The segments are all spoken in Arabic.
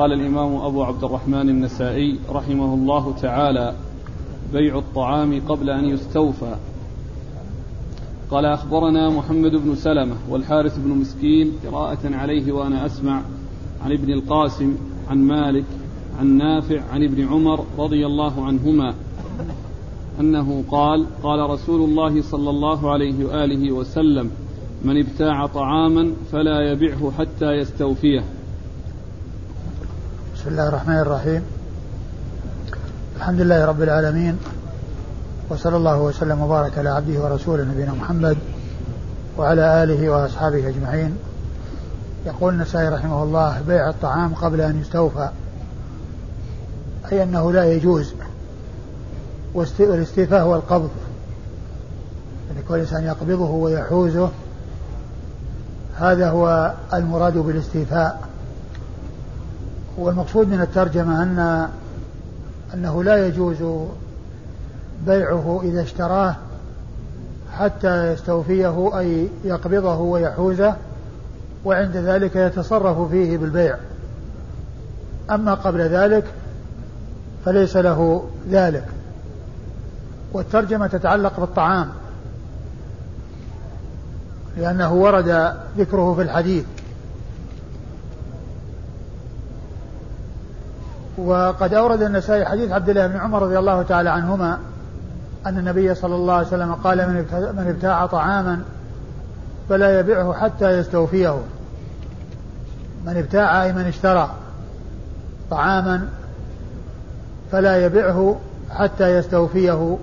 قال الإمام أبو عبد الرحمن النسائي رحمه الله تعالى بيع الطعام قبل أن يستوفى. قال أخبرنا محمد بن سلمة والحارث بن مسكين قراءة عليه وأنا أسمع عن ابن القاسم عن مالك عن نافع عن ابن عمر رضي الله عنهما أنه قال قال رسول الله صلى الله عليه وآله وسلم من ابتاع طعاما فلا يبعه حتى يستوفيه بسم الله الرحمن الرحيم. الحمد لله رب العالمين وصلى الله وسلم وبارك على عبده ورسوله نبينا محمد وعلى آله وأصحابه أجمعين. يقول النسائي رحمه الله بيع الطعام قبل أن يستوفى أي أنه لا يجوز. والاستيفاء هو القبض. يعني كل إنسان يقبضه ويحوزه هذا هو المراد بالاستيفاء. والمقصود من الترجمة أن أنه لا يجوز بيعه إذا اشتراه حتى يستوفيه أي يقبضه ويحوزه وعند ذلك يتصرف فيه بالبيع. أما قبل ذلك فليس له ذلك. والترجمة تتعلق بالطعام لأنه ورد ذكره في الحديث. وقد أورد النسائي حديث عبد الله بن عمر رضي الله تعالى عنهما أن النبي صلى الله عليه وسلم قال من ابتاع طعاما فلا يبيعه حتى يستوفيه. من ابتاع أي من اشترى طعاما فلا يبيعه حتى يستوفيه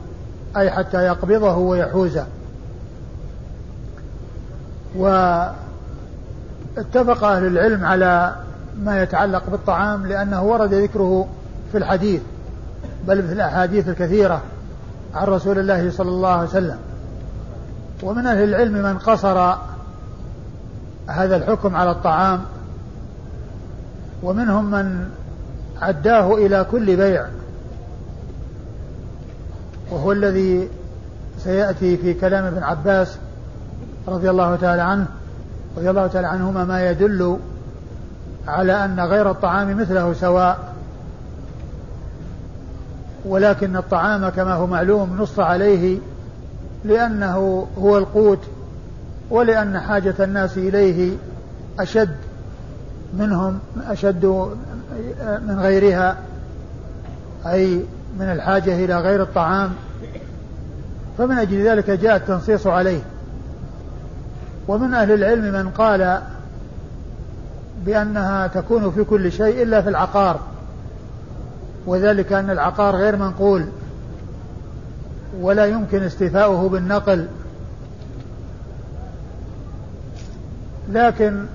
أي حتى يقبضه ويحوزه. واتفق أهل العلم على ما يتعلق بالطعام لأنه ورد ذكره في الحديث بل في الأحاديث الكثيرة عن رسول الله صلى الله عليه وسلم. ومن أهل العلم من قصر هذا الحكم على الطعام ومنهم من عداه إلى كل بيع وهو الذي سيأتي في كلام ابن عباس رضي الله تعالى عنه رضي الله تعالى عنهما ما يدل على أن غير الطعام مثله سواء ولكن الطعام كما هو معلوم نص عليه لأنه هو القوت ولأن حاجة الناس إليه أشد منهم أشد من غيرها أي من الحاجة إلى غير الطعام. فمن أجل ذلك جاء التنصيص عليه. ومن أهل العلم من قال بأنها تكون في كل شيء إلا في العقار وذلك أن العقار غير منقول ولا يمكن استيفاؤه بالنقل. لكن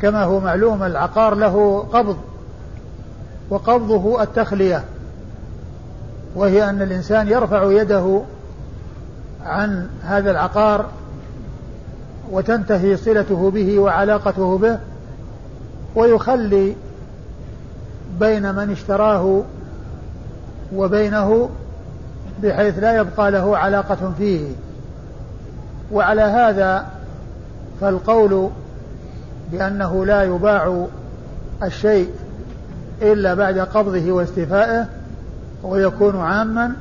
كما هو معلوم العقار له قبض وقبضه التخلية وهي أن الإنسان يرفع يده عن هذا العقار وتنتهي صلته به وعلاقته به ويخلي بين من اشتراه وبينه بحيث لا يبقى له علاقة فيه. وعلى هذا فالقول بأنه لا يباع الشيء إلا بعد قبضه واستيفائه ويكون عاما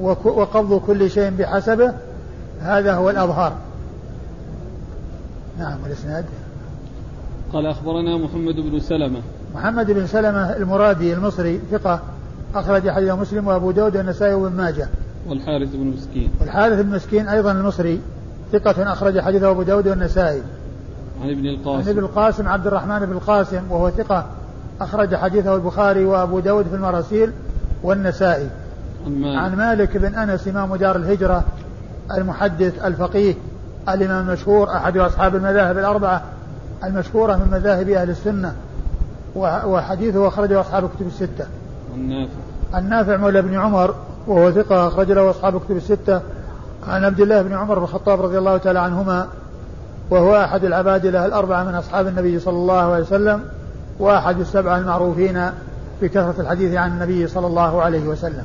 وقبض كل شيء بحسبه هذا هو الأظهر نعم والإسناد؟ قال أخبرنا محمد بن سلمة. محمد بن سلمة المرادي المصري ثقة أخرج حديث مسلم وأبو داود والنسائي وابن ماجه. والحارث بن مسكين. والحارث بن مسكين أيضا المصري ثقة أخرج حديثه أبو داود والنسائي. عن ابن القاسم. عن ابن القاسم عبد الرحمن بن القاسم وهو ثقة أخرج حديثه البخاري وأبو داود في المراسيل والنسائي. عن مالك, عن مالك بن أنس إمام دار الهجرة المحدث الفقيه الإمام المشهور أحد أصحاب المذاهب الأربعة. المشهورة من مذاهب أهل السنة وحديثه أخرجه أصحاب الكتب الستة. النافع. النافع مولى بن عمر وهو ثقة أخرج له أصحاب الكتب الستة. عن عبد الله بن عمر بن الخطاب رضي الله تعالى عنهما وهو أحد العبادلة الأربعة من أصحاب النبي صلى الله عليه وسلم وأحد السبعة المعروفين بكثرة الحديث عن النبي صلى الله عليه وسلم.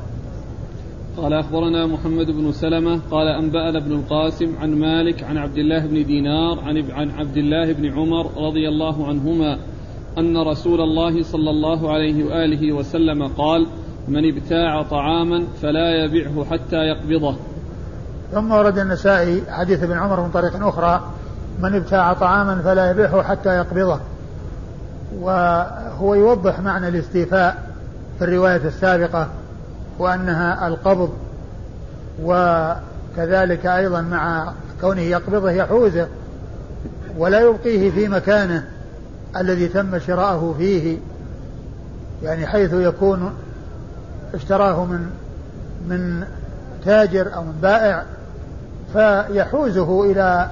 قال أخبرنا محمد بن سلمة قال أنبأنا ابن القاسم عن مالك عن عبد الله بن دينار عن عن عبد الله بن عمر رضي الله عنهما أن رسول الله صلى الله عليه وآله وسلم قال من ابتاع طعاما فلا يبعه حتى يقبضه. ثم ورد النسائي حديث ابن عمر من طريق أخرى من ابتاع طعاما فلا يبيعه حتى يقبضه. وهو يوضح معنى الاستيفاء في الرواية السابقة وأنها القبض وكذلك أيضا مع كونه يقبضه يحوزه ولا يبقيه في مكانه الذي تم شراءه فيه يعني حيث يكون اشتراه من من تاجر أو من بائع فيحوزه إلى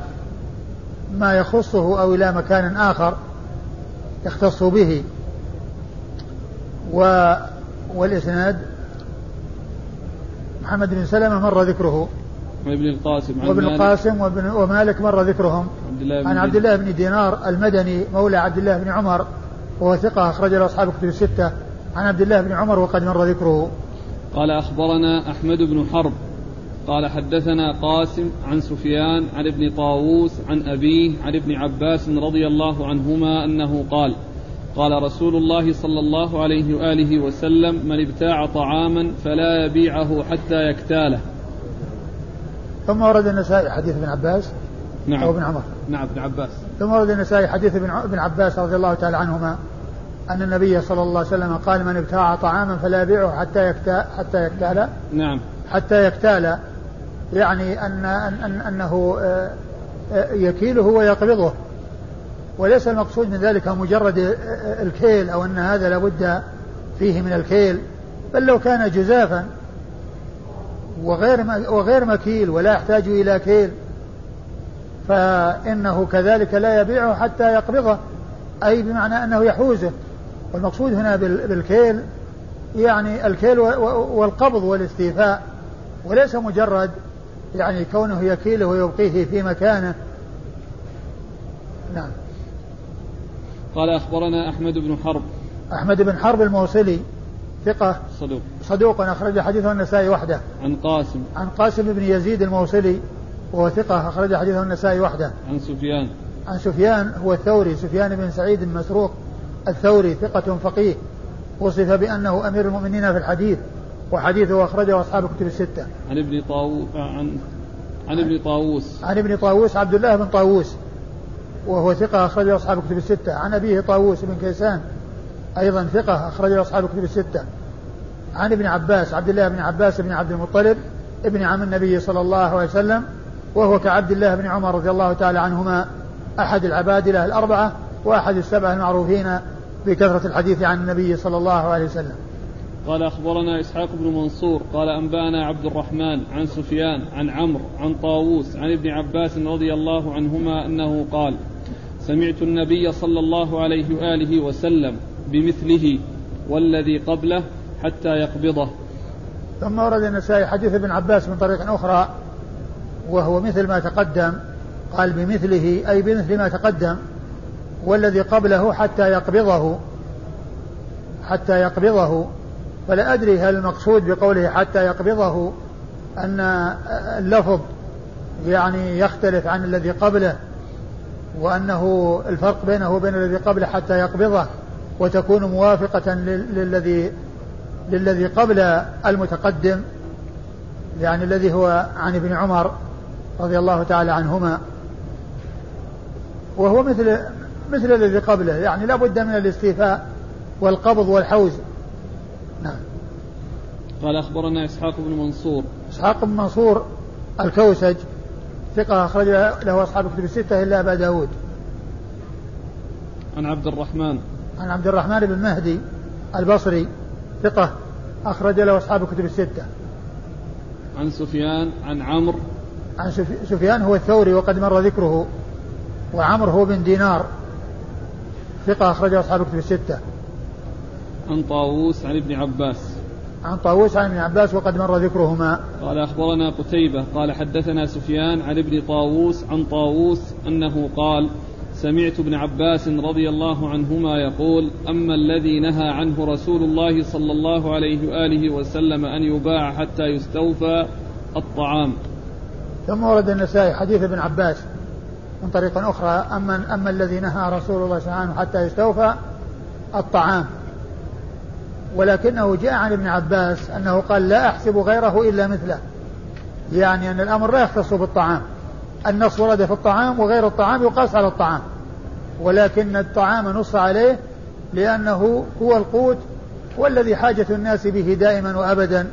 ما يخصه أو إلى مكان آخر يختص به. و والإسناد محمد بن سلمة مر ذكره. وابن القاسم عن وابن القاسم وابن ومالك مر ذكرهم. عن عبد الله بن دينار المدني مولى عبد الله بن عمر وهو ثقة أخرج له أصحاب الكتب الستة. عن عبد الله بن عمر وقد مر ذكره. قال أخبرنا أحمد بن حرب. قال حدثنا قاسم عن سفيان عن ابن طاووس عن أبيه عن ابن عباس رضي الله عنهما أنه قال قال رسول الله صلى الله عليه وآله وسلم من ابتاع طعاما فلا يبيعه حتى يكتاله. ثم ورد النسائي حديث ابن عباس نعم. أو ابن عمر. نعم ابن عباس. ثم ورد النسائي حديث ابن عباس رضي الله تعالى عنهما أن النبي صلى الله عليه وسلم قال من ابتاع طعاما فلا يبيعه حتى يكتال حتى يكتال نعم. حتى يكتال يعني أن, أن أنه آه، آه، يكيله ويقبضه. وليس المقصود من ذلك مجرد آه، الكيل أو أن هذا لابد فيه من الكيل بل لو كان جزافا وغير وغير مكيل ولا يحتاج إلى كيل فإنه كذلك لا يبيعه حتى يقبضه أي بمعنى أنه يحوزه. والمقصود هنا بالكيل يعني الكيل والقبض والاستيفاء وليس مجرد يعني كونه يكيله ويبقيه في مكانه. نعم. قال أخبرنا أحمد بن حرب. أحمد بن حرب الموصلي ثقة صدوق. صدوق أخرج حديثه النسائي وحده. عن قاسم. عن قاسم بن يزيد الموصلي وهو ثقة أخرج حديثه النسائي وحده. عن سفيان. عن سفيان هو الثوري سفيان بن سعيد المسروق الثوري ثقة فقيه. وصف بأنه أمير المؤمنين في الحديث وحديثه أخرجه أصحاب الكتب الستة. عن ابن طاووس عن عن ابن طاووس. عن ابن طاووس عبد الله بن طاووس. وهو ثقة أخرجه أصحاب الكتب الستة. عن أبيه طاووس بن كيسان أيضا ثقة أخرجه أصحاب الكتب الستة. عن ابن عباس عبد الله بن عباس بن عبد المطلب ابن عم النبي صلى الله عليه وسلم وهو كعبد الله بن عمر رضي الله تعالى عنهما أحد العبادلة الأربعة وأحد السبعة المعروفين بكثرة الحديث عن النبي صلى الله عليه وسلم قال أخبرنا إسحاق بن منصور قال أنبأنا عبد الرحمن عن سفيان عن عمرو عن طاووس عن ابن عباس رضي الله عنهما أنه قال سمعت النبي صلى الله عليه وآله وسلم بمثله والذي قبله حتى يقبضه. ثم ورد النسائي حديث ابن عباس من طريق أخرى وهو مثل ما تقدم قال بمثله أي بمثل ما تقدم والذي قبله حتى يقبضه حتى يقبضه. فلا أدري هل المقصود بقوله حتى يقبضه أن اللفظ يعني يختلف عن الذي قبله وأنه الفرق بينه وبين الذي قبله حتى يقبضه وتكون موافقة للذي للذي قبل المتقدم يعني الذي هو عن ابن عمر رضي الله تعالى عنهما. وهو مثل مثل الذي قبله يعني لا بد من الاستيفاء والقبض والحوز. نعم. قال أخبرنا إسحاق بن منصور. إسحاق بن منصور الكوسج ثقة أخرج له أصحاب الكتب الستة إلا أبا داود عن عبد الرحمن عن عبد الرحمن بن مهدي البصري ثقة أخرج له أصحاب الكتب الستة عن سفيان عن عمرو عن سفيان هو الثوري وقد مر ذكره وعمرو هو بن دينار ثقة أخرجه أصحاب الكتب الستة. عن طاووس عن ابن عباس. عن طاووس عن ابن عباس وقد مر ذكرهما. قال أخبرنا قتيبة قال حدثنا سفيان عن ابن طاووس عن طاووس أنه قال سمعت ابن عباس رضي الله عنهما يقول أما الذي نهى عنه رسول الله صلى الله عليه وآله وسلم أن يباع حتى يستوفى الطعام ثم ورد النسائي حديث ابن عباس من طريق أخرى أما أما الذي نهى رسول الله صلى الله عليه وسلم حتى يستوفى الطعام ولكنه جاء عن ابن عباس أنه قال لا أحسب غيره إلا مثله. يعني أن الأمر لا يختص بالطعام. النص ورد في الطعام وغير الطعام يقاس على الطعام. ولكن الطعام نص عليه لأنه هو القوت والذي حاجة الناس به دائما وأبدا.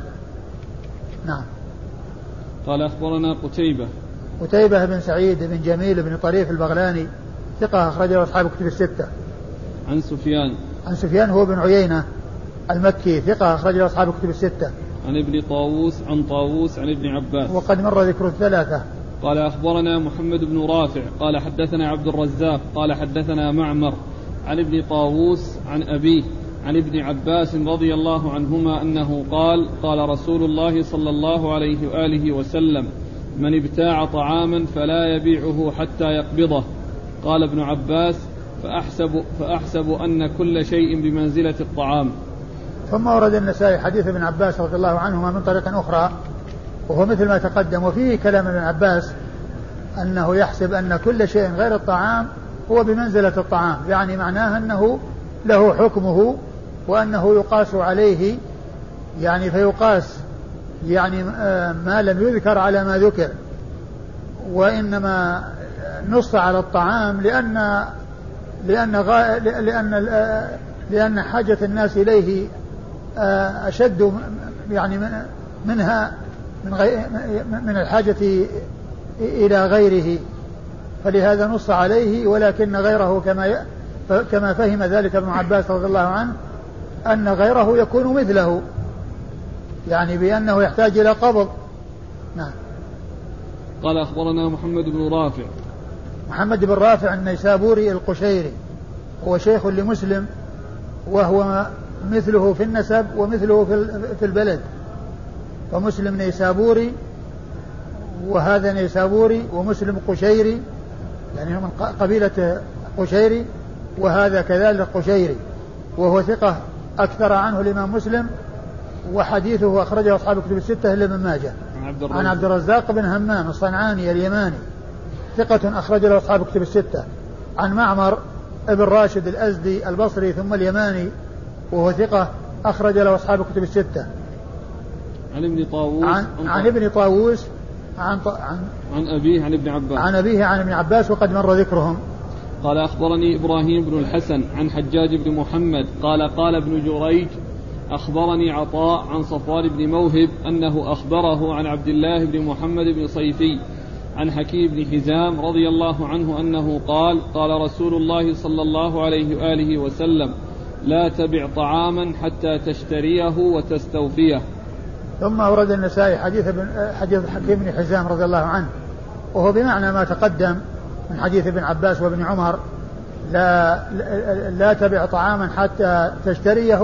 نعم. قال أخبرنا قتيبة. قتيبة بن سعيد بن جميل بن طريف البغلاني ثقة أخرجه أصحاب كتب الستة. عن سفيان. عن سفيان هو بن عيينة. المكي ثقة أخرجه أصحاب كتب الستة. عن ابن طاووس عن طاووس عن ابن عباس. وقد مر ذكر الثلاثة. قال أخبرنا محمد بن رافع قال حدثنا عبد الرزاق قال حدثنا معمر. عن ابن طاووس عن أبيه عن ابن عباس رضي الله عنهما أنه قال قال رسول الله صلى الله عليه وآله وسلم من ابتاع طعاما فلا يبيعه حتى يقبضه قال ابن عباس فأحسب, فأحسب أن كل شيء بمنزلة الطعام ثم ورد النسائي حديث ابن عباس رضي الله عنهما من طريق أخرى وهو مثل ما تقدم وفيه كلام ابن عباس أنه يحسب أن كل شيء غير الطعام هو بمنزلة الطعام يعني معناه أنه له حكمه وأنه يقاس عليه يعني فيقاس يعني آه، ما لم يذكر على ما ذكر وإنما نص على الطعام لأن لأن لأن آه، لأن حاجة الناس إليه أشد يعني منها من غير من الحاجة إلى غيره. فلهذا نص عليه ولكن غيره كما كما فهم ذلك ابن عباس رضي الله عنه أن غيره يكون مثله. يعني بأنه يحتاج إلى قبض. نعم. قال أخبرنا محمد بن رافع. محمد بن رافع النيسابوري القشيري. هو شيخ لمسلم وهو مثله في النسب ومثله في البلد. فمسلم نيسابوري وهذا نيسابوري ومسلم قشيري يعني من قبيلة قشيري وهذا كذلك قشيري. وهو ثقة أكثر عنه الإمام مسلم وحديثه أخرجه أصحاب الكتب الستة إلا ابن ماجه. عن عبد الرزاق. بن همام الصنعاني اليماني. ثقة أخرج له أصحاب الكتب الستة. عن معمر ابن راشد الأزدي البصري ثم اليماني وهو ثقة أخرج له أصحاب الكتب الستة. عن ابن طاووس عن, عن ابن طاووس عن عن عن أبيه عن ابن عباس. عن أبيه عن ابن عباس وقد مر ذكرهم. قال أخبرني إبراهيم بن الحسن عن حجاج بن محمد. قال قال ابن جريج أخبرني عطاء عن صفوان بن موهب أنه أخبره عن عبد الله بن محمد بن صيفي عن حكيم بن حزام رضي الله عنه أنه قال قال رسول الله صلى الله عليه وآله وسلم لا تبع طعاما حتى تشتريه وتستوفيه. ثم أورد النسائي حديث ابن حديث حكيم بن حزام رضي الله عنه وهو بمعنى ما تقدم من حديث ابن عباس وابن عمر لا لا تبع طعاما حتى تشتريه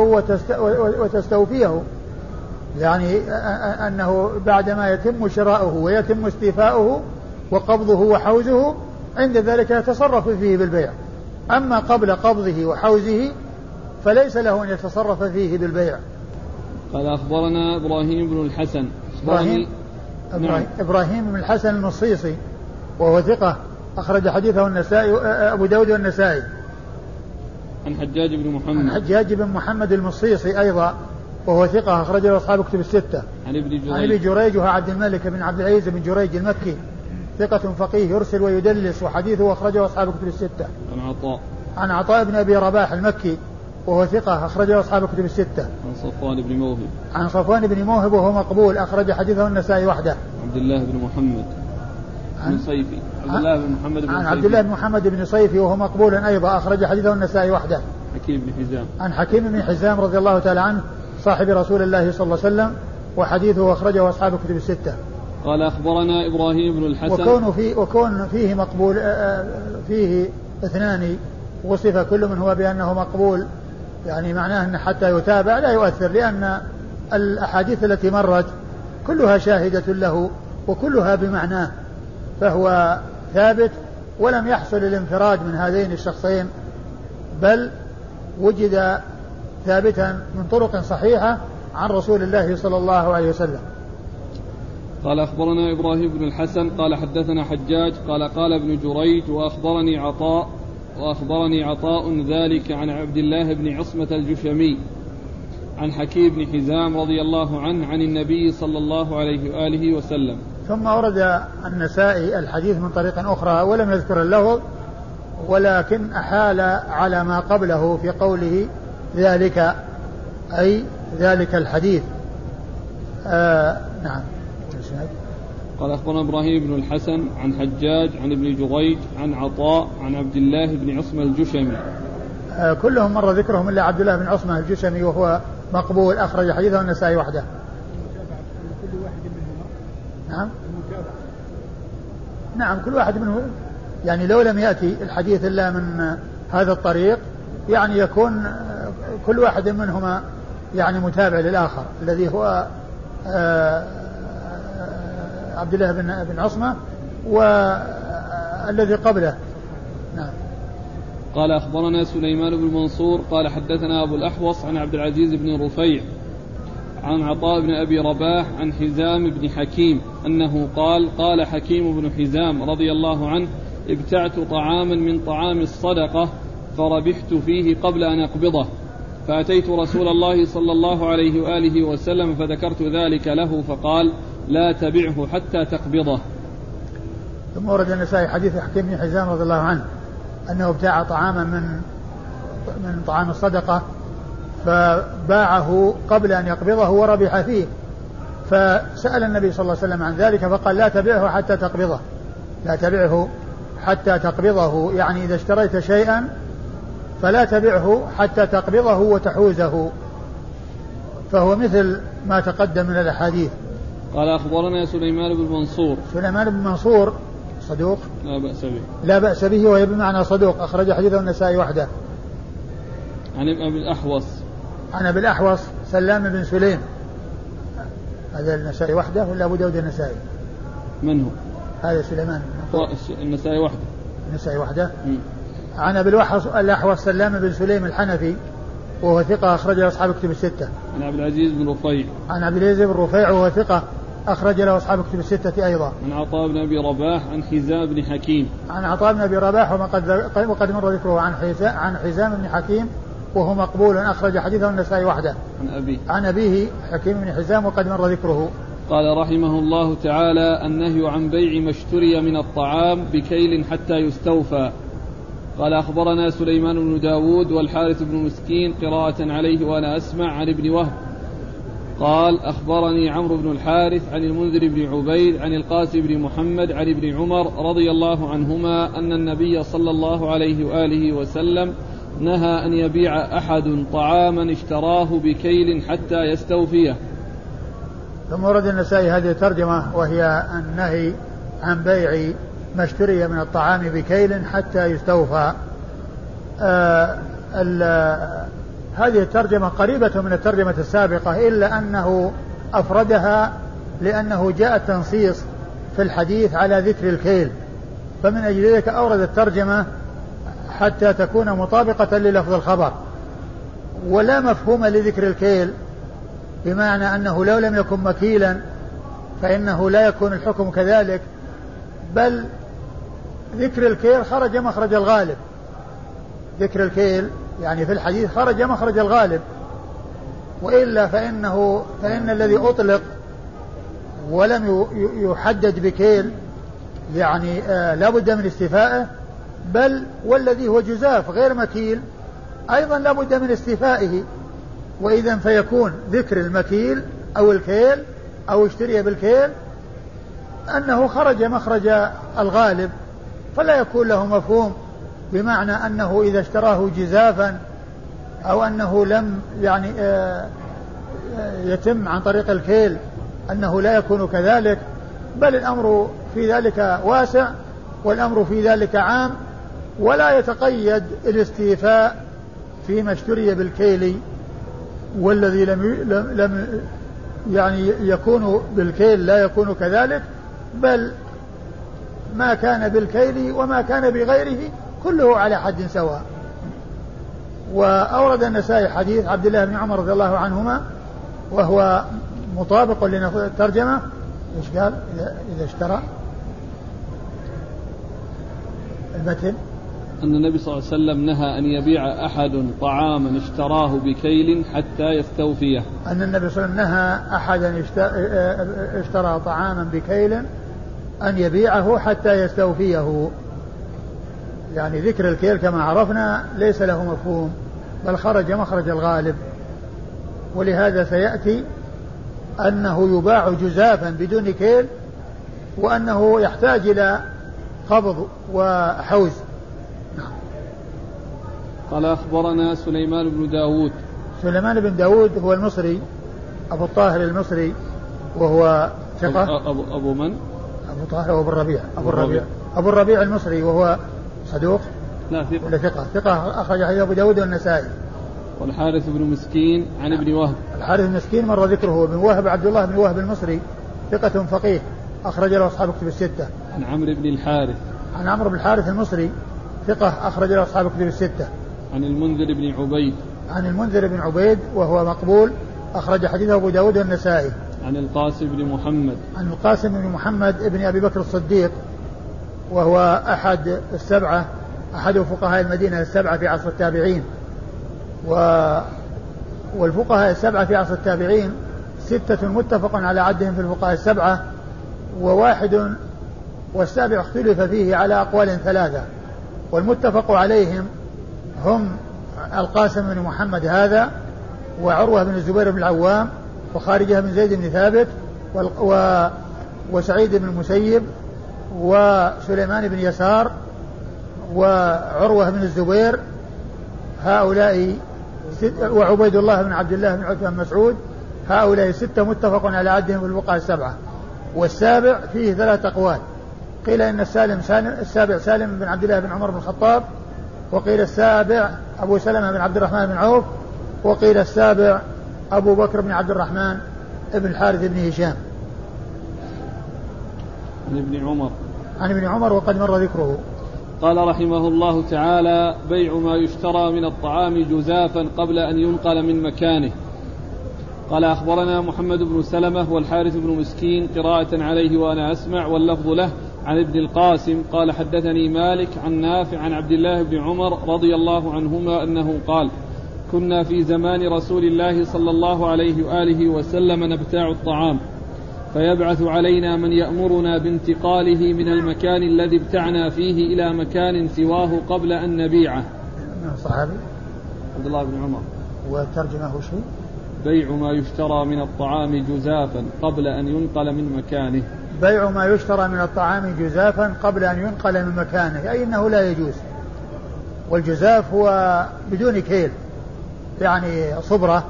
وتستوفيه. يعني أنه بعدما يتم شراؤه ويتم استيفاؤه وقبضه وحوزه عند ذلك يتصرف فيه بالبيع. أما قبل قبضه وحوزه فليس له أن يتصرف فيه بالبيع. قال أخبرنا إبراهيم بن الحسن. إبراهيم نعم. إبراهيم بن الحسن المصيصي وهو ثقة أخرج حديثه النسائي أبو داود والنسائي. عن حجاج بن محمد. عن حجاج بن محمد المصيصي أيضا وهو ثقة أخرجه أصحاب كتب الستة. عن ابن جريج. عن ابن جريج وهو عبد الملك بن عبد العزيز بن جريج المكي. ثقة فقيه يرسل ويدلس وحديثه أخرجه أصحاب كتب الستة. عن عطاء. عن عطاء بن أبي رباح المكي. وهو ثقة أخرجه أصحاب كتب الستة. عن صفوان بن موهب. عن صفوان بن موهب وهو مقبول أخرج حديثه النسائي وحده. عبد الله بن محمد. بن صيفي عبد الله بن محمد بن عن عبد الله بن محمد بن صيفي وهو مقبول أيضا أخرج حديثه النسائي وحده. حكيم بن حزام. عن حكيم بن حزام رضي الله تعالى عنه صاحب رسول الله صلى الله عليه وسلم وحديثه أخرجه أصحاب الكتب الستة. قال أخبرنا إبراهيم بن الحسن وكون في وكون فيه مقبول آه، آه، فيه اثنان وصف كل من هو بأنه مقبول يعني معناه أن حتى يتابع لا يؤثر لأن الأحاديث التي مرت كلها شاهدة له وكلها بمعناه فهو ثابت ولم يحصل الانفراد من هذين الشخصين بل وجد ثابتا من طرق صحيحة عن رسول الله صلى الله عليه وسلم. قال أخبرنا إبراهيم بن الحسن قال حدثنا حجاج قال قال ابن جريج وأخبرني عطاء وأخبرني عطاء ذلك عن عبد الله بن عصمة الجشمي عن حكيم بن حزام رضي الله عنه عن النبي صلى الله عليه وآله وسلم. ثم ورد النسائي الحديث من طريق أخرى ولم يذكر اللفظ ولكن أحال على ما قبله في قوله ذلك أي ذلك الحديث. آه نعم. قال أخبرنا إبراهيم بن الحسن عن حجاج عن ابن جريج عن عطاء عن عبد الله بن عصمة الجشمي. آه كلهم مر ذكرهم إلا عبد الله بن عصمة الجشمي وهو مقبول أخرج حديثه النسائي وحده. نعم. نعم كل واحد منهم يعني لو لم يأتي الحديث إلا من هذا الطريق يعني يكون كل واحد منهما يعني متابع للآخر الذي هو آه، عبد الله بن بن عصمة والذي قبله. نعم. قال أخبرنا سليمان بن منصور قال حدثنا أبو الأحوص عن عبد العزيز بن رفيع عن عطاء بن أبي رباح عن حزام بن حكيم أنه قال قال حكيم بن حزام رضي الله عنه ابتعت طعاما من طعام الصدقة فربحت فيه قبل أن أقبضه فأتيت رسول الله صلى الله عليه وآله وسلم فذكرت ذلك له فقال لا تبعه حتى تقبضه. ثم ورد النسائي حديث حكيم بن حزام رضي الله عنه أنه ابتاع طعاما من من طعام الصدقة فباعه قبل أن يقبضه وربح فيه. فسأل النبي صلى الله عليه وسلم عن ذلك فقال لا تبعه حتى تقبضه. لا تبعه حتى تقبضه يعني إذا اشتريت شيئا فلا تبعه حتى تقبضه وتحوزه. فهو مثل ما تقدم من الأحاديث. قال أخبرنا سليمان بن منصور. سليمان بن منصور صدوق؟ لا بأس به. لا بأس به وهي بمعنى صدوق أخرج حديثه النسائي وحده. عن أبي الأحوص. عن أبي الأحوص سلام بن سليم. هذا النسائي وحده ولا أبو داود النسائي؟ من هو؟ هذا سليمان. النسائي وحده. النسائي وحده. عن أبي الاحوص سلام بن سليم الحنفي وهو ثقة أخرج له أصحاب كتب الستة. عن عبد العزيز بن رفيع. عن عبد العزيز بن رفيع وهو ثقة أخرج له أصحاب كتب الستة أيضا. عن عطاء بن أبي رباح عن حزام بن حكيم. عن عطاء بن أبي رباح وقد وقد مر ذكره عن حزام عن حزام بن حكيم وهو مقبول أخرج حديثه النسائي وحده. عن أبيه. عن أبيه حكيم بن حزام وقد مر ذكره. قال رحمه الله تعالى النهي عن بيع ما اشتري من الطعام بكيل حتى يستوفى قال أخبرنا سليمان بن داود والحارث بن مسكين قراءة عليه وأنا أسمع عن ابن وهب قال أخبرني عمرو بن الحارث عن المنذر بن عبيد عن القاسم بن محمد عن ابن عمر رضي الله عنهما أن النبي صلى الله عليه وآله وسلم نهى أن يبيع أحد طعاما اشتراه بكيل حتى يستوفيه. ثم ورد النسائي هذه الترجمة وهي النهي عن بيع ما اشتري من الطعام بكيل حتى يستوفى. آه هذه الترجمة قريبة من الترجمة السابقة إلا أنه أفردها لأنه جاء التنصيص في الحديث على ذكر الكيل. فمن أجل ذلك أورد الترجمة حتى تكون مطابقة للفظ الخبر. ولا مفهوم لذكر الكيل بمعنى أنه لو لم يكن مكيلا فإنه لا يكون الحكم كذلك بل ذكر الكيل خرج مخرج الغالب. ذكر الكيل يعني في الحديث خرج مخرج الغالب. وإلا فإنه فإن الذي أطلق ولم يحدد بكيل يعني آه لا بد من استيفائه بل والذي هو جزاف غير مكيل أيضا لا بد من استيفائه. وإذا فيكون ذكر المكيل أو الكيل أو اشتري بالكيل أنه خرج مخرج الغالب فلا يكون له مفهوم. بمعنى أنه إذا اشتراه جزافا أو أنه لم يعني آه، آه، يتم عن طريق الكيل أنه لا يكون كذلك بل الأمر في ذلك واسع والأمر في ذلك عام ولا يتقيد الاستيفاء فيما اشتري بالكيل والذي لم لم يعني يكون بالكيل لا يكون كذلك بل ما كان بالكيل وما كان بغيره كله على حد سواء. وأورد النسائي حديث عبد الله بن عمر رضي الله عنهما وهو مطابق للترجمة. إيش قال؟ إذا, إذا اشترى. المتن. أن النبي صلى الله عليه وسلم نهى أن يبيع أحد طعاما اشتراه بكيل حتى يستوفيه أن النبي صلى الله عليه وسلم نهى أحدا اشترى طعاما بكيل أن يبيعه حتى يستوفيه. يعني ذكر الكيل كما عرفنا ليس له مفهوم بل خرج مخرج الغالب. ولهذا سيأتي أنه يباع جزافا بدون كيل وأنه يحتاج إلى قبض وحوز. نعم. قال أخبرنا سليمان بن داود. سليمان بن داود هو المصري أبو الطاهر المصري وهو ثقة. أبو, أبو من؟ أبو طاهر وأبو الربيع. أبو الربيع. أبو الربيع المصري وهو صدوق؟ لا ثقة. ولا ثقة؟ ثقة أخرج حديث أبو داود والنسائي. والحارث بن مسكين عن ابن وهب. الحارث بن مسكين مر ذكره بن وهب عبد الله بن وهب المصري ثقة فقيه أخرج له أصحاب كتب الستة. عن عمرو بن الحارث. عن عمرو بن الحارث المصري ثقة أخرج له أصحاب كتب الستة. عن المنذر بن عبيد. عن المنذر بن عبيد وهو مقبول أخرج حديثه أبو داود والنسائي. عن القاسم بن محمد. عن القاسم بن محمد بن أبي بكر الصديق وهو أحد السبعة أحد فقهاء المدينة السبعة في عصر التابعين. و والفقهاء السبعة في عصر التابعين ستة متفق على عدهم في الفقهاء السبعة وواحد والسابع اختلف فيه على أقوال ثلاثة. والمتفق عليهم هم القاسم بن محمد هذا وعروة بن الزبير بن العوام وخارجة بن زيد بن ثابت و وسعيد بن المسيب وسليمان بن يسار وعروة بن الزبير هؤلاء وعبيد الله بن عبد الله بن عتبة بن مسعود هؤلاء ستة متفق على عدهم في الوقع السبعة. والسابع فيه ثلاث أقوال. قيل إن السالم سالم السابع سالم بن عبد الله بن عمر بن الخطاب وقيل السابع أبو سلمة بن عبد الرحمن بن عوف وقيل السابع أبو بكر بن عبد الرحمن بن الحارث بن هشام. عن ابن عمر. عن ابن عمر وقد مر ذكره. قال رحمه الله تعالى بيع ما يشترى من الطعام جزافا قبل أن ينقل من مكانه. قال أخبرنا محمد بن سلمة والحارث بن مسكين قراءة عليه وأنا أسمع واللفظ له عن ابن القاسم. قال حدثني مالك عن نافع عن عبد الله بن عمر رضي الله عنهما أنه قال كنا في زمان رسول الله صلى الله عليه وآله وسلم نبتاع الطعام. فيبعث علينا من يأمرنا بانتقاله من المكان الذي ابتعنا فيه إلى مكان سواه قبل أن نبيعه. من الصحابي عبد الله بن عمر. وترجمه شيء بيع ما يشترى من الطعام جزافا قبل أن ينقل من مكانه. بيع ما يشترى من الطعام جزافا قبل أن ينقل من مكانه أي أنه لا يجوز. والجزاف هو بدون كيل يعني صبرة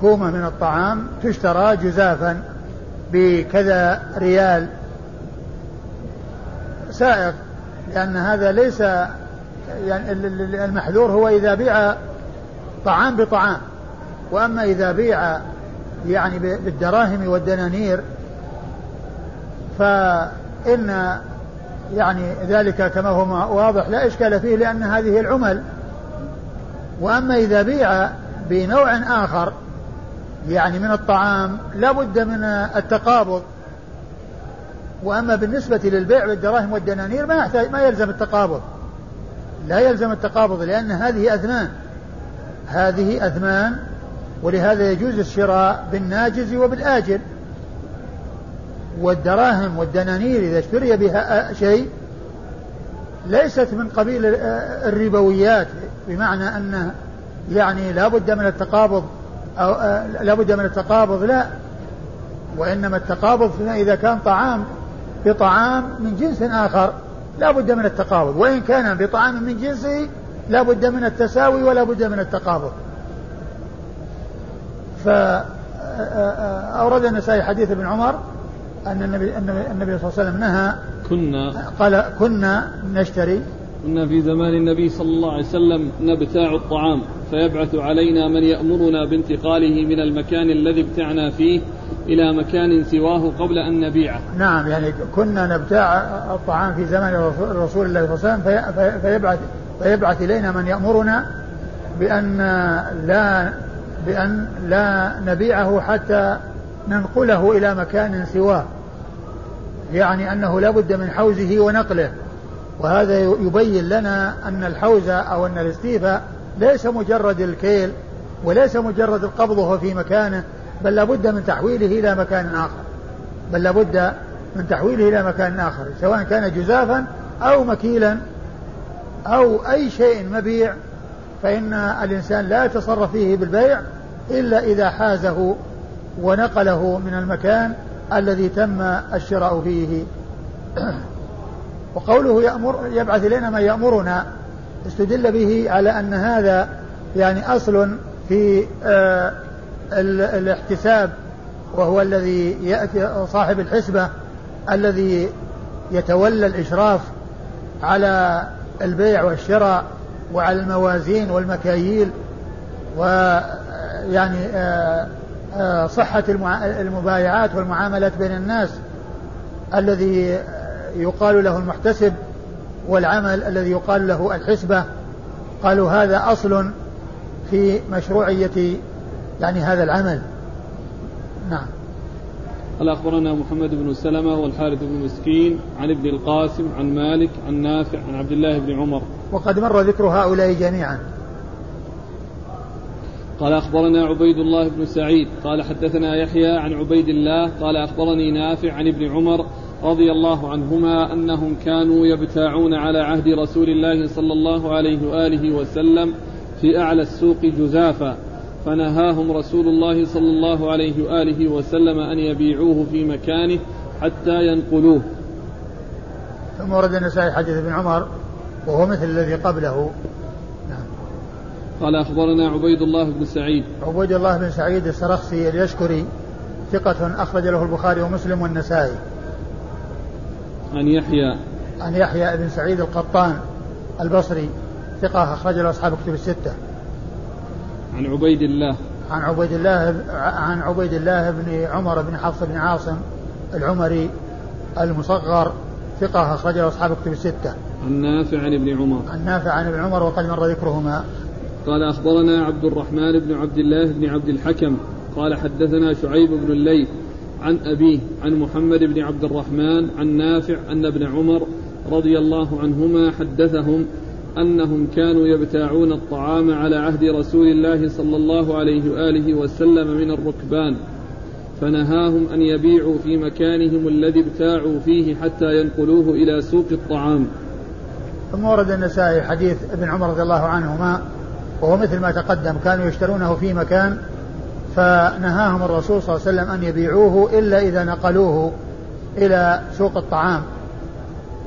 كومة من الطعام تشترى جزافا. بكذا ريال. سائق لأن هذا ليس يعني المحذور هو إذا بيع طعام بطعام. وأما إذا بيع يعني بالدراهم والدنانير فإن يعني ذلك كما هو واضح لا إشكال فيه لأن هذه العمل. وأما إذا بيع بنوع آخر يعني من الطعام لا بد من التقابض. وأما بالنسبة للبيع بالدراهم والدنانير ما يحتاج ما يلزم التقابض. لا يلزم التقابض لأن هذه أثمان. هذه أثمان ولهذا يجوز الشراء بالناجز وبالآجل. والدراهم والدنانير إذا اشتري بها شيء ليست من قبيل الربويات بمعنى أن يعني لا بد من التقابض. أو لا بد من التقابض لا. وإنما التقابض إذا كان طعام بطعام من جنس آخر لا بد من التقابض. وإن كان بطعام من جنسه لا بد من التساوي ولا بد من التقابض. فأورد النسائي حديث ابن عمر أن النبي النبي صلى الله عليه وسلم نهى. كنا قال كنا نشتري. كنا في زمان النبي صلى الله عليه وسلم نبتاع الطعام. فيبعث علينا من يأمرنا بانتقاله من المكان الذي ابتعنا فيه إلى مكان سواه قبل أن نبيعه. نعم يعني كنا نبتاع الطعام في زمن رسول الله صلى الله عليه وسلم فيبعث, فيبعث إلينا من يأمرنا بأن لا بأن لا نبيعه حتى ننقله إلى مكان سواه. يعني أنه لا بد من حوزه ونقله. وهذا يبين لنا أن الحوزة أو أن الاستيفاء ليس مجرد الكيل وليس مجرد القبض وهو في مكانه بل لابد من تحويله إلى مكان آخر. بل لابد من تحويله إلى مكان آخر سواء كان جزافا أو مكيلا أو أي شيء مبيع فإن الإنسان لا يتصرف فيه بالبيع إلا إذا حازه ونقله من المكان الذي تم الشراء فيه. وقوله يأمر يبعث إلينا ما يأمرنا. استدل به على أن هذا يعني أصل في آه الاحتساب وهو الذي يأتي صاحب الحسبة الذي يتولى الإشراف على البيع والشراء وعلى الموازين والمكاييل ويعني آه، آه، صحة المبايعات والمعاملات بين الناس الذي يقال له المحتسب. والعمل الذي يقال له الحسبة قالوا هذا أصل في مشروعية يعني هذا العمل. نعم. قال أخبرنا محمد بن سلمة والحارث بن مسكين عن ابن القاسم عن مالك عن نافع عن عبد الله بن عمر. وقد مر ذكر هؤلاء جميعا. قال أخبرنا عبيد الله بن سعيد قال حدثنا يحيى عن عبيد الله قال أخبرني نافع عن ابن عمر رضي الله عنهما أنهم كانوا يبتاعون على عهد رسول الله صلى الله عليه وآله وسلم في أعلى السوق جزافا فنهاهم رسول الله صلى الله عليه وآله وسلم أن يبيعوه في مكانه حتى ينقلوه. ثم ورد النسائي حديث ابن عمر وهو مثل الذي قبله. نعم. قال أخبرنا عبيد الله بن سعيد. عبيد الله بن سعيد السرخسي اليشكري ثقة أخرج له البخاري ومسلم والنسائي. عن يحيى عن يحيى بن سعيد القطان البصري ثقة أخرج له أصحاب كتب الستة عن عبيد الله عن عبيد الله عن عبيد الله بن عمر بن حفص بن عاصم العمري المصغر ثقة أخرجه أصحاب كتب الستة. عن نافع عن ابن عمر. عن نافع عن ابن عمر وقد مر ذكرهما. قال أخبرنا عبد الرحمن بن عبد الله بن عبد الحكم قال حدثنا شعيب بن الليث عن أبيه عن محمد بن عبد الرحمن عن نافع أن ابن عمر رضي الله عنهما حدثهم أنهم كانوا يبتاعون الطعام على عهد رسول الله صلى الله عليه وآله وسلم من الركبان فنهاهم أن يبيعوا في مكانهم الذي ابتاعوا فيه حتى ينقلوه إلى سوق الطعام. ثم ورد النسائي حديث ابن عمر رضي الله عنهما وهو مثل ما تقدم كانوا يشترونه في مكان فنهاهم الرسول صلى الله عليه وسلم أن يبيعوه إلا إذا نقلوه إلى سوق الطعام.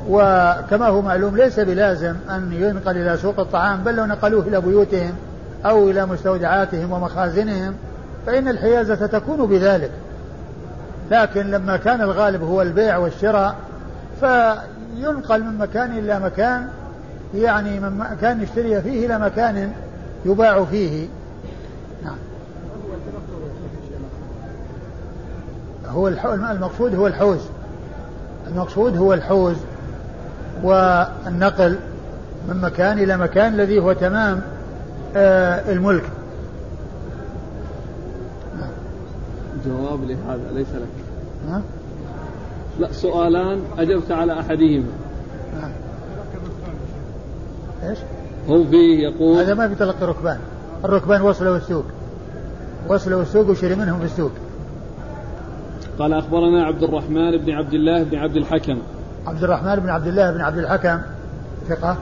وكما هو معلوم ليس بلازم أن ينقل إلى سوق الطعام بل لو نقلوه إلى بيوتهم أو إلى مستودعاتهم ومخازنهم فإن الحيازة تكون بذلك. لكن لما كان الغالب هو البيع والشراء فينقل من مكان إلى مكان يعني من مكان يشتري فيه إلى مكان يباع فيه. هو المقصود هو الحوز. المقصود هو الحوز والنقل من مكان إلى مكان الذي هو تمام آه الملك. جواب لهذا ليس لك. ها؟ لا سؤالان أجبت على أحدهما. إيش؟ هو فيه يقول هذا ما في تلقي ركبان. الركبان وصلوا السوق. وصلوا السوق وشري منهم في السوق. قال أخبرنا عبد الرحمن بن عبد الله بن عبد الحكم. عبد الرحمن بن عبد الله بن عبد الحكم ثقة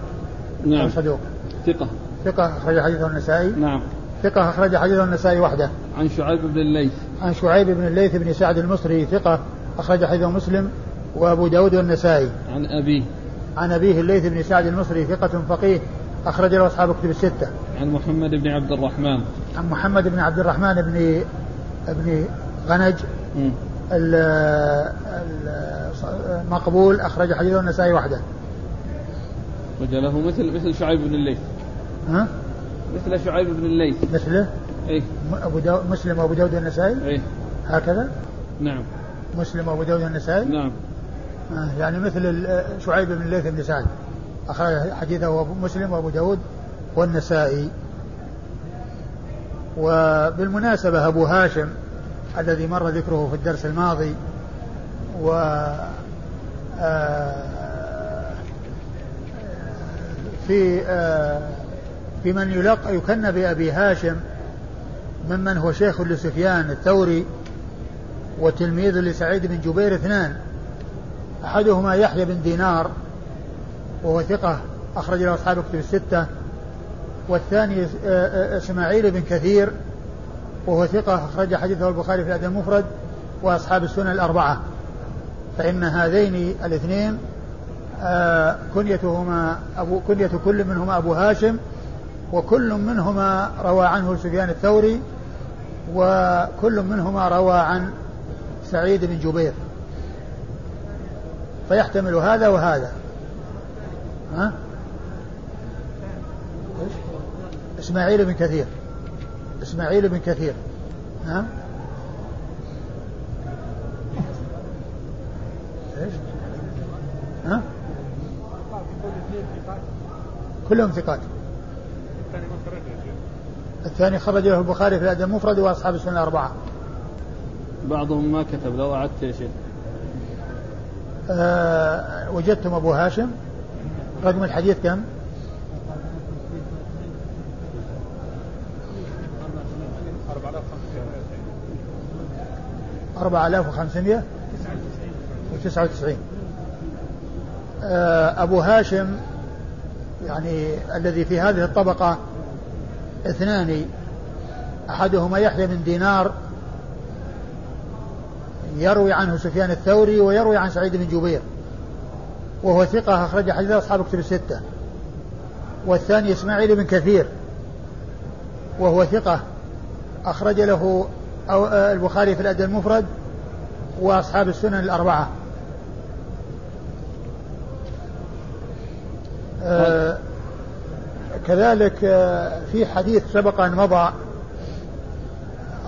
نعم. صدوق؟ ثقة. ثقة أخرج حديثه النسائي؟ نعم. ثقة أخرج حديثه النسائي وحده. عن شعيب بن الليث. عن شعيب بن الليث بن سعد المصري ثقة أخرج حديثه مسلم وأبو داود والنسائي عن أبيه. عن أبيه الليث بن سعد المصري ثقة فقيه أخرج له أصحاب كتب الستة. عن محمد بن عبد الرحمن. عن محمد بن عبد الرحمن بن ابن غنج. المقبول أخرج حديثه النسائي وحده وجله مثل مثل شعيب بن الليث ها؟ مثل شعيب بن الليث مثله؟ إيه أبو داود مسلم وأبو داود النسائي؟ إيه هكذا؟ نعم مسلم وأبو داود النسائي؟ نعم آه يعني مثل شعيب بن الليث بن سعد أخرج حديثه مسلم وأبو داود والنسائي وبالمناسبة أبو هاشم الذي مر ذكره في الدرس الماضي و آه، في آه، في من يلقى يكنى بأبي هاشم ممن هو شيخ لسفيان الثوري وتلميذ لسعيد بن جبير اثنان. أحدهما يحيى بن دينار وهو ثقة أخرج له أصحاب كتب الستة والثاني آه، إسماعيل بن كثير وهو ثقة أخرج حديثه البخاري في الأدب المفرد وأصحاب السنن الأربعة. فإن هذين الاثنين آه، كنيتهما أبو كنية كل منهما أبو هاشم وكل منهما روى عنه سفيان الثوري وكل منهما روى عن سعيد بن جبير. فيحتمل هذا وهذا. ها؟ إسماعيل بن كثير. إسماعيل بن كثير ها؟ إيش؟ ها؟ كلهم ثقات الثاني خرج له البخاري في الأدب المفرد وأصحاب السنة الأربعة بعضهم ما كتب لو أعدت يا شيخ أه وجدتم أبو هاشم رقم الحديث كم؟ أربعة آلاف وخمسمائة وتسعة وتسعين. آه، أبو هاشم يعني الذي في هذه الطبقة اثنان أحدهما يحيى بن دينار يروي عنه سفيان الثوري ويروي عن سعيد بن جبير وهو ثقة أخرج حديث أصحاب كتب الستة. والثاني إسماعيل بن كثير وهو ثقة أخرج له البخاري في الأدب المفرد وأصحاب السنن الأربعة. آه كذلك آه في حديث سبق أن مضى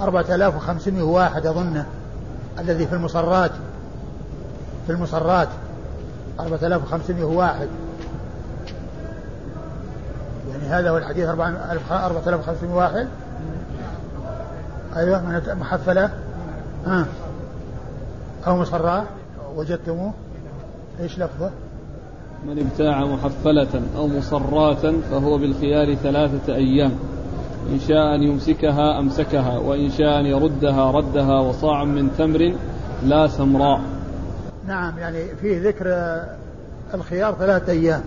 4500 واحد أظنه الذي في المصرات في المصرات 4500 واحد. يعني هذا هو الحديث 4500 واحد. أيوة من محفلة. ها. أو مصرات وجدتموه. إيش لفظه؟ من ابتاع محفلة أو مصراة فهو بالخيار ثلاثة أيام. إن شاء أن يمسكها أمسكها وإن شاء أن يردها ردها وصاع من تمر لا سمراء. نعم يعني فيه ذكر الخيار ثلاثة أيام.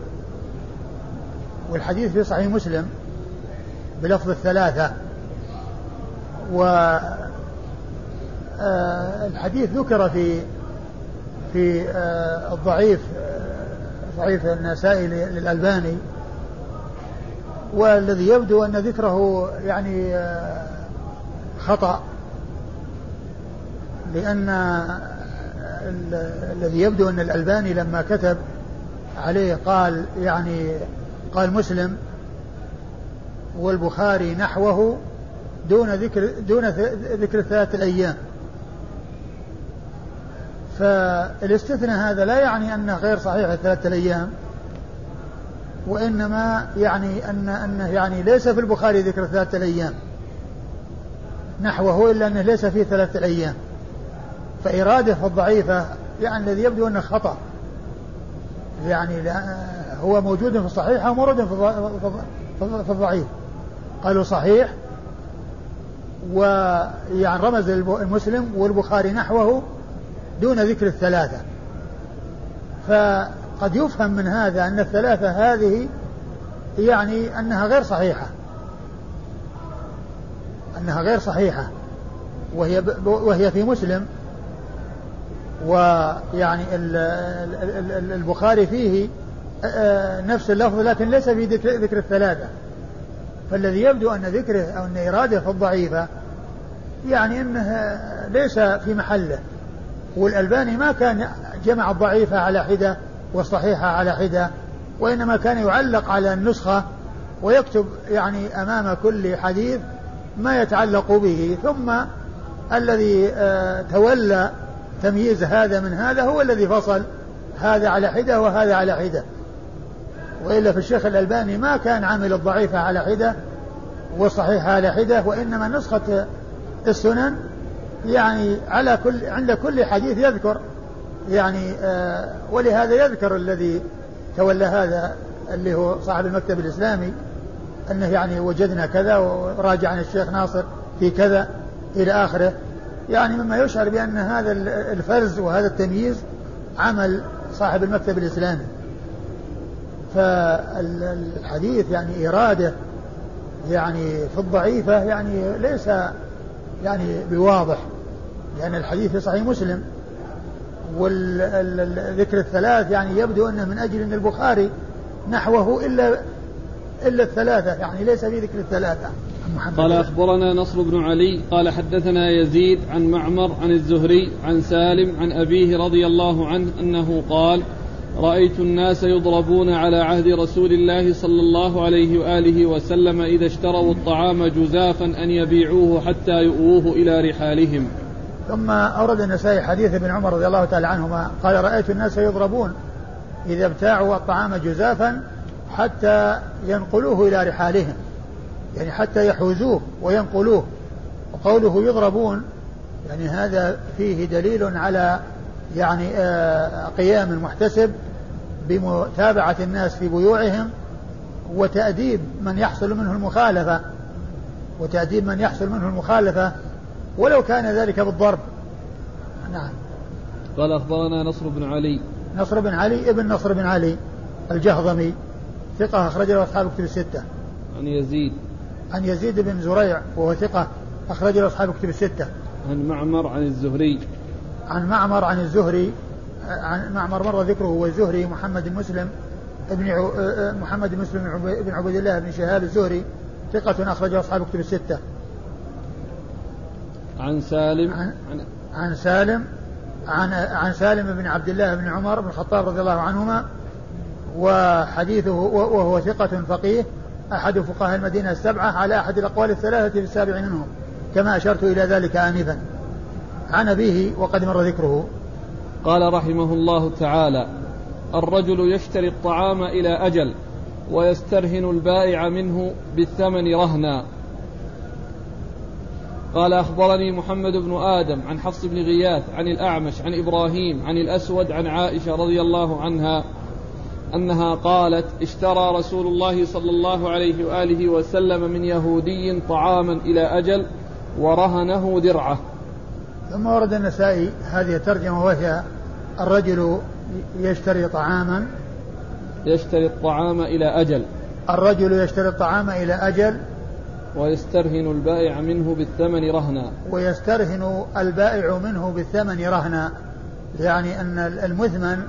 والحديث في صحيح مسلم بلفظ الثلاثة. و آه، الحديث ذكر في في آه، الضعيف ضعيف النسائي للألباني والذي يبدو أن ذكره يعني آه، خطأ لأن الذي يبدو أن الألباني لما كتب عليه قال يعني قال مسلم والبخاري نحوه دون ذكر دون ذكر ثلاثة الأيام فالاستثناء هذا لا يعني أنه غير صحيح الثلاثة الأيام وإنما يعني أن أنه يعني ليس في البخاري ذكر ثلاثة الأيام. نحوه إلا أنه ليس فيه ثلاثة الأيام. فإرادة الضعيفة يعني الذي يبدو أنه خطأ. يعني هو موجود في الصحيح أو مورد في الضعيف. قالوا صحيح ويعني رمز المسلم والبخاري نحوه دون ذكر الثلاثة. فقد يفهم من هذا أن الثلاثة هذه يعني أنها غير صحيحة. أنها غير صحيحة. وهي وهي في مسلم. ويعني البخاري فيه نفس اللفظ لكن ليس في ذكر الثلاثة. فالذي يبدو أن ذكره أو أن إراده في الضعيفة يعني أنه ليس في محله. والألباني ما كان جمع الضعيفة على حدة والصحيحة على حدة وإنما كان يعلق على النسخة ويكتب يعني أمام كل حديث ما يتعلق به. ثم الذي آه، تولى تمييز هذا من هذا هو الذي فصل هذا على حدة وهذا على حدة. وإلا في الشيخ الألباني ما كان عامل الضعيفة على حدة والصحيحة على حدة وإنما نسخة السنن يعني على كل عند كل حديث يذكر يعني آه ولهذا يذكر الذي تولى هذا اللي هو صاحب المكتب الإسلامي أنه يعني وجدنا كذا وراجعنا الشيخ ناصر في كذا إلى آخره. يعني مما يشعر بأن هذا الفرز وهذا التمييز عمل صاحب المكتب الإسلامي. فالحديث يعني إرادة يعني في الضعيفة يعني ليس يعني بواضح لأن الحديث في صحيح مسلم والذكر الثلاث يعني يبدو أنه من أجل أن البخاري نحوه إلا إلا الثلاثة يعني ليس في ذكر الثلاثة. قال أخبرنا نصر بن علي قال حدثنا يزيد عن معمر عن الزهري عن سالم عن أبيه رضي الله عنه أنه قال رأيت الناس يضربون على عهد رسول الله صلى الله عليه وآله وسلم إذا اشتروا الطعام جزافا أن يبيعوه حتى يؤوه إلى رحالهم. ثم أورد النسائي حديث ابن عمر رضي الله تعالى عنهما قال رأيت الناس يضربون إذا ابتاعوا الطعام جزافا حتى ينقلوه إلى رحالهم يعني حتى يحوزوه وينقلوه. وقوله يضربون يعني هذا فيه دليل على يعني آه، قيام المحتسب بمتابعة الناس في بيوعهم وتأديب من يحصل منه المخالفة وتأديب من يحصل منه المخالفة ولو كان ذلك بالضرب. نعم. قال أخبرنا نصر بن علي. نصر بن علي ابن نصر بن علي الجهضمي ثقة أخرج له أصحاب كتب الستة. عن يزيد. عن يزيد بن زريع وهو ثقة أخرج له أصحاب كتب الستة. عن معمر عن الزهري. عن معمر عن الزهري عن معمر مر ذكره هو الزهري محمد بن مسلم ابن محمد بن مسلم بن عبد الله بن شهاب الزهري ثقة أخرجه أصحاب كتب الستة. عن سالم عن, عن سالم عن عن سالم بن عبد الله بن عمر بن الخطاب رضي الله عنهما وحديثه وهو ثقة فقيه أحد فقهاء المدينة السبعة على أحد الأقوال الثلاثة في السابع منهم كما أشرت إلى ذلك آنفا عن أبيه وقد مر ذكره. قال رحمه الله تعالى الرجل يشتري الطعام إلى أجل ويسترهن البائع منه بالثمن رهنا. قال أخبرني محمد بن آدم عن حفص بن غياث عن الأعمش عن إبراهيم عن الأسود عن عائشة رضي الله عنها أنها قالت اشترى رسول الله صلى الله عليه وآله وسلم من يهودي طعاما إلى أجل ورهنه درعة. ثم ورد النسائي هذه الترجمة وهي الرجل يشتري طعاما يشتري الطعام إلى أجل. الرجل يشتري الطعام إلى أجل ويسترهن البائع منه بالثمن رهنا. ويسترهن البائع منه بالثمن رهنا. يعني أن المثمن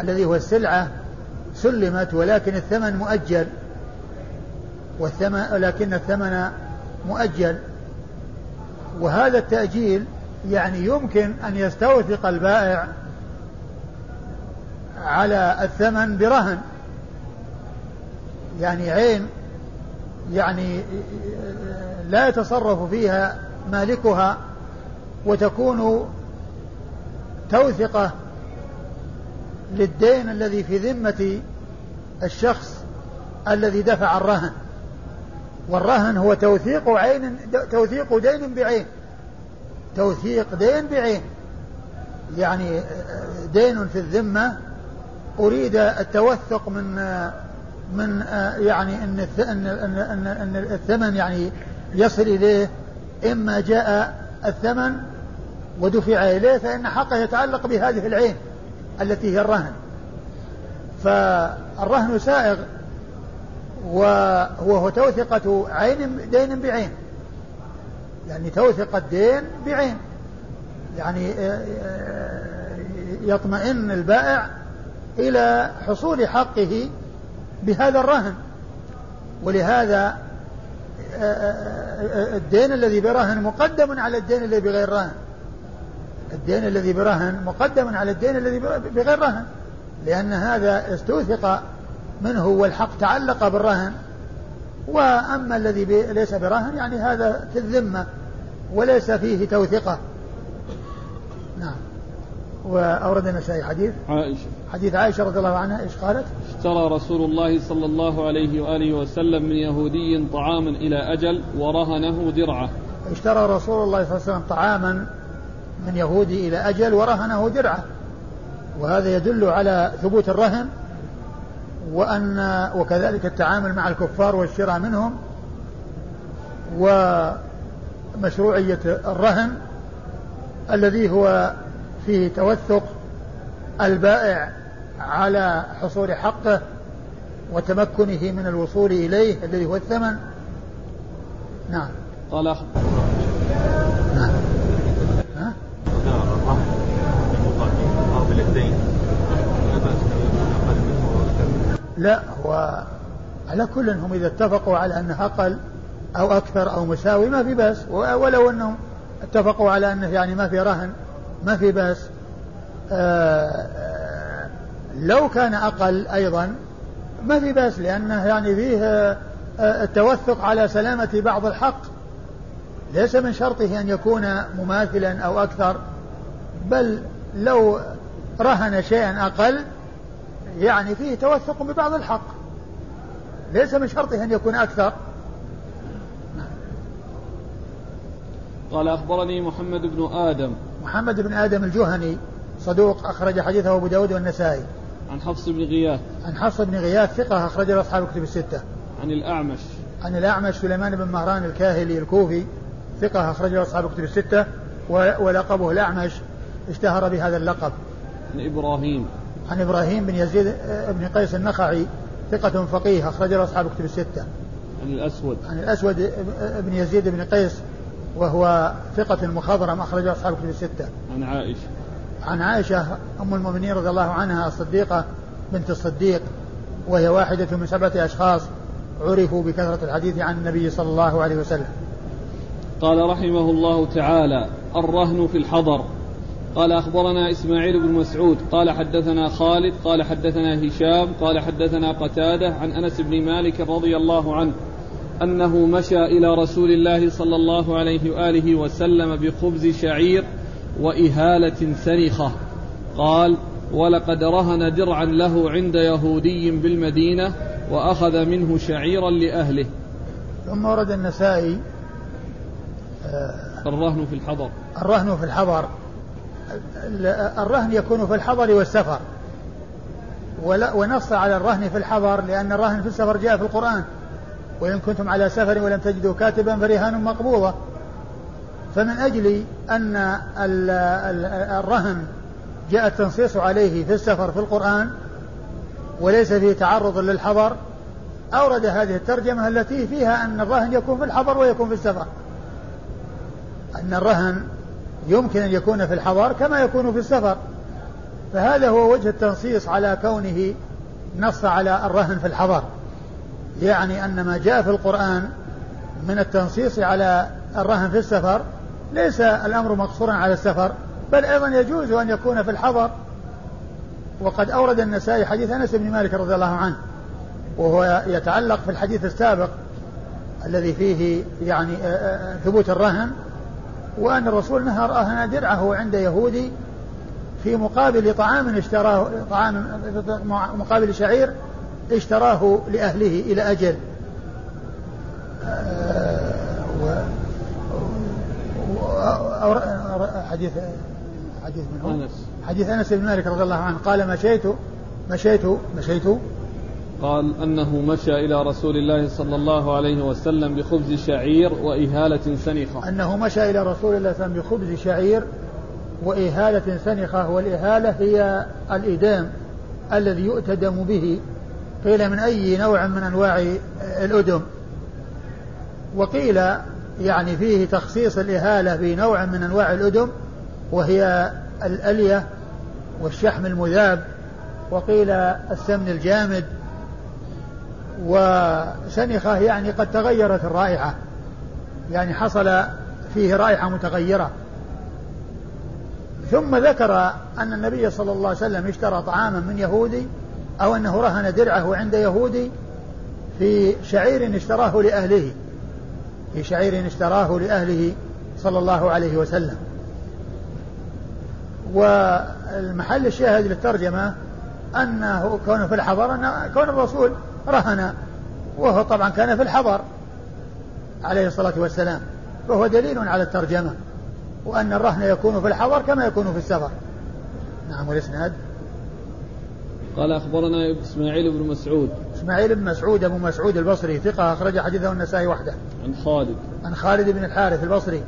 الذي هو السلعة سلمت ولكن الثمن مؤجل. والثمن لكن الثمن مؤجل. وهذا التأجيل يعني يمكن أن يستوثق البائع على الثمن برهن. يعني عين يعني لا يتصرف فيها مالكها وتكون توثقة للدين الذي في ذمة الشخص الذي دفع الرهن. والرهن هو توثيق عين توثيق دين بعين. توثيق دين بعين. يعني دين في الذمة أريد التوثق من من يعني إن إن, إن الثمن يعني يصل إليه. إما جاء الثمن ودفع إليه فإن حقه يتعلق بهذه العين التي هي الرهن. فالرهن سائغ وهو توثقة عين دين بعين. يعني توثق الدين بعين. يعني آه، آه، يطمئن البائع إلى حصول حقه بهذا الرهن. ولهذا آه، الدين الذي برهن مقدم على الدين الذي بغير رهن. الدين الذي برهن مقدم على الدين الذي بغير رهن. لأن هذا استوثق منه والحق تعلق بالرهن. وأما الذي ليس برهن يعني هذا في الذمة وليس فيه توثقة نعم. وأورد النسائي حديث؟ عائشة. حديث عائشة رضي الله عنها إيش قالت؟ اشترى رسول الله صلى الله عليه وآله وسلم من يهودي طعاما إلى أجل ورهنه درعة. اشترى رسول الله صلى الله عليه وسلم طعاما من يهودي إلى أجل ورهنه درعة. وهذا يدل على ثبوت الرهن وأن وكذلك التعامل مع الكفار والشراء منهم ومشروعية الرهن الذي هو فيه توثق البائع على حصول حقه وتمكنه من الوصول إليه الذي هو الثمن نعم قال أخبر نعم ها؟ لا هو على كل هم إذا اتفقوا على أنه أقل أو أكثر أو مساوي ما في بأس ولو أنهم اتفقوا على أنه يعني ما في رهن ما في بأس. آه، آه، لو كان أقل أيضا ما في بأس لأنه يعني فيه آه، التوثق على سلامة بعض الحق. ليس من شرطه أن يكون مماثلا أو أكثر بل لو رهن شيئا أقل يعني فيه توثق ببعض الحق. ليس من شرطه أن يكون أكثر. قال أخبرني محمد بن آدم. محمد بن آدم الجهني صدوق أخرج حديثه أبو داود والنسائي. عن حفص بن غياث. عن حفص بن غياث ثقة أخرج له أصحاب الكتب الستة. عن الأعمش. عن الأعمش سليمان بن مهران الكاهلي الكوفي ثقة أخرج له أصحاب الكتب الستة ولقبه الأعمش اشتهر بهذا اللقب. عن إبراهيم. عن إبراهيم بن يزيد بن قيس النخعي ثقة فقيه أخرج له أصحاب الكتب الستة عن الأسود عن الأسود بن يزيد بن قيس وهو ثقة مخضرم أخرجه أصحاب الكتب الستة. عن عائشة. عن عائشة أم المؤمنين رضي الله عنها الصديقة بنت الصديق وهي واحدة من سبعة أشخاص عرفوا بكثرة الحديث عن النبي صلى الله عليه وسلم. قال رحمه الله تعالى: الرهن في الحضر. قال أخبرنا إسماعيل بن مسعود قال حدثنا خالد قال حدثنا هشام قال حدثنا قتادة عن أنس بن مالك رضي الله عنه أنه مشى إلى رسول الله صلى الله عليه وآله وسلم بخبز شعير وإهالة سنخة قال ولقد رهن درعا له عند يهودي بالمدينة وأخذ منه شعيرا لأهله. ثم ورد النسائي الرهن في الحضر. الرهن في الحضر. الرهن يكون في الحضر والسفر. ونص على الرهن في الحضر لأن الرهن في السفر جاء في القرآن. وإن كنتم على سفر ولم تجدوا كاتبا فرهان مقبوضة. فمن أجل أن الرهن جاء التنصيص عليه في السفر في القرآن وليس فيه تعرض للحضر أورد هذه الترجمة التي فيها أن الرهن يكون في الحضر ويكون في السفر. أن الرهن يمكن أن يكون في الحضر كما يكون في السفر. فهذا هو وجه التنصيص على كونه نص على الرهن في الحضر يعني أن ما جاء في القرآن من التنصيص على الرهن في السفر ليس الأمر مقصورا على السفر بل أيضا يجوز أن يكون في الحضر. وقد أورد النسائي حديث أنس بن مالك رضي الله عنه وهو يتعلق في الحديث السابق الذي فيه يعني آه، آه، ثبوت الرهن. وأن الرسول نهى رهن درعه عند يهودي في مقابل طعام اشتراه طعام مقابل شعير اشتراه لأهله إلى أجل. حديث حديث من أنس. حديث أنس بن مالك رضي الله عنه قال مشيت مشيت مشيت قال أنه مشى إلى رسول الله صلى الله عليه وسلم بخبز شعير وإهالة سنخة. أنه مشى إلى رسول الله صلى الله عليه وسلم بخبز شعير وإهالة سنخة والإهالة هي الإدام الذي يؤتدم به قيل من أي نوع من أنواع الأدم. وقيل يعني فيه تخصيص الإهالة بنوع من أنواع الأدم وهي الألية والشحم المذاب وقيل السمن الجامد وسنخة يعني قد تغيرت الرائحة يعني حصل فيه رائحة متغيرة. ثم ذكر أن النبي صلى الله عليه وسلم اشترى طعاما من يهودي أو أنه رهن درعه عند يهودي في شعير اشتراه لأهله في شعير اشتراه لأهله صلى الله عليه وسلم. والمحل الشاهد للترجمة أنه كونه في الحضر أن كون الرسول رهن وهو طبعا كان في الحضر عليه الصلاة والسلام فهو دليل على الترجمة وأن الرهن يكون في الحضر كما يكون في السفر. نعم والإسناد؟ قال أخبرنا إسماعيل بن مسعود. إسماعيل بن مسعود أبو مسعود البصري ثقة أخرج حديثه النسائي وحده. عن خالد. عن خالد بن الحارث البصري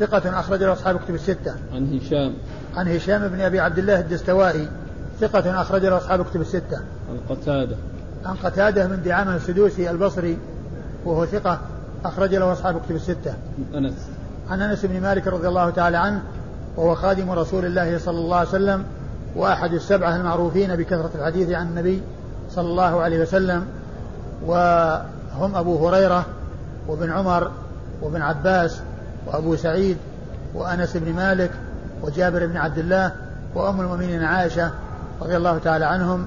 ثقة أخرج له أصحاب كتب الستة. عن هشام. عن هشام بن أبي عبد الله الدستوائي ثقة أخرج له أصحاب كتب الستة. عن قتادة. عن قتادة من دعامة السدوسي البصري وهو ثقة أخرج له أصحاب كتب الستة. عن أنس عن أنس بن مالك رضي الله تعالى عنه وهو خادم رسول الله صلى الله عليه وسلم وأحد السبعة المعروفين بكثرة الحديث عن النبي صلى الله عليه وسلم وهم أبو هريرة وابن عمر وابن عباس وأبو سعيد وأنس بن مالك وجابر بن عبد الله وأم المؤمنين عائشة رضي الله تعالى عنهم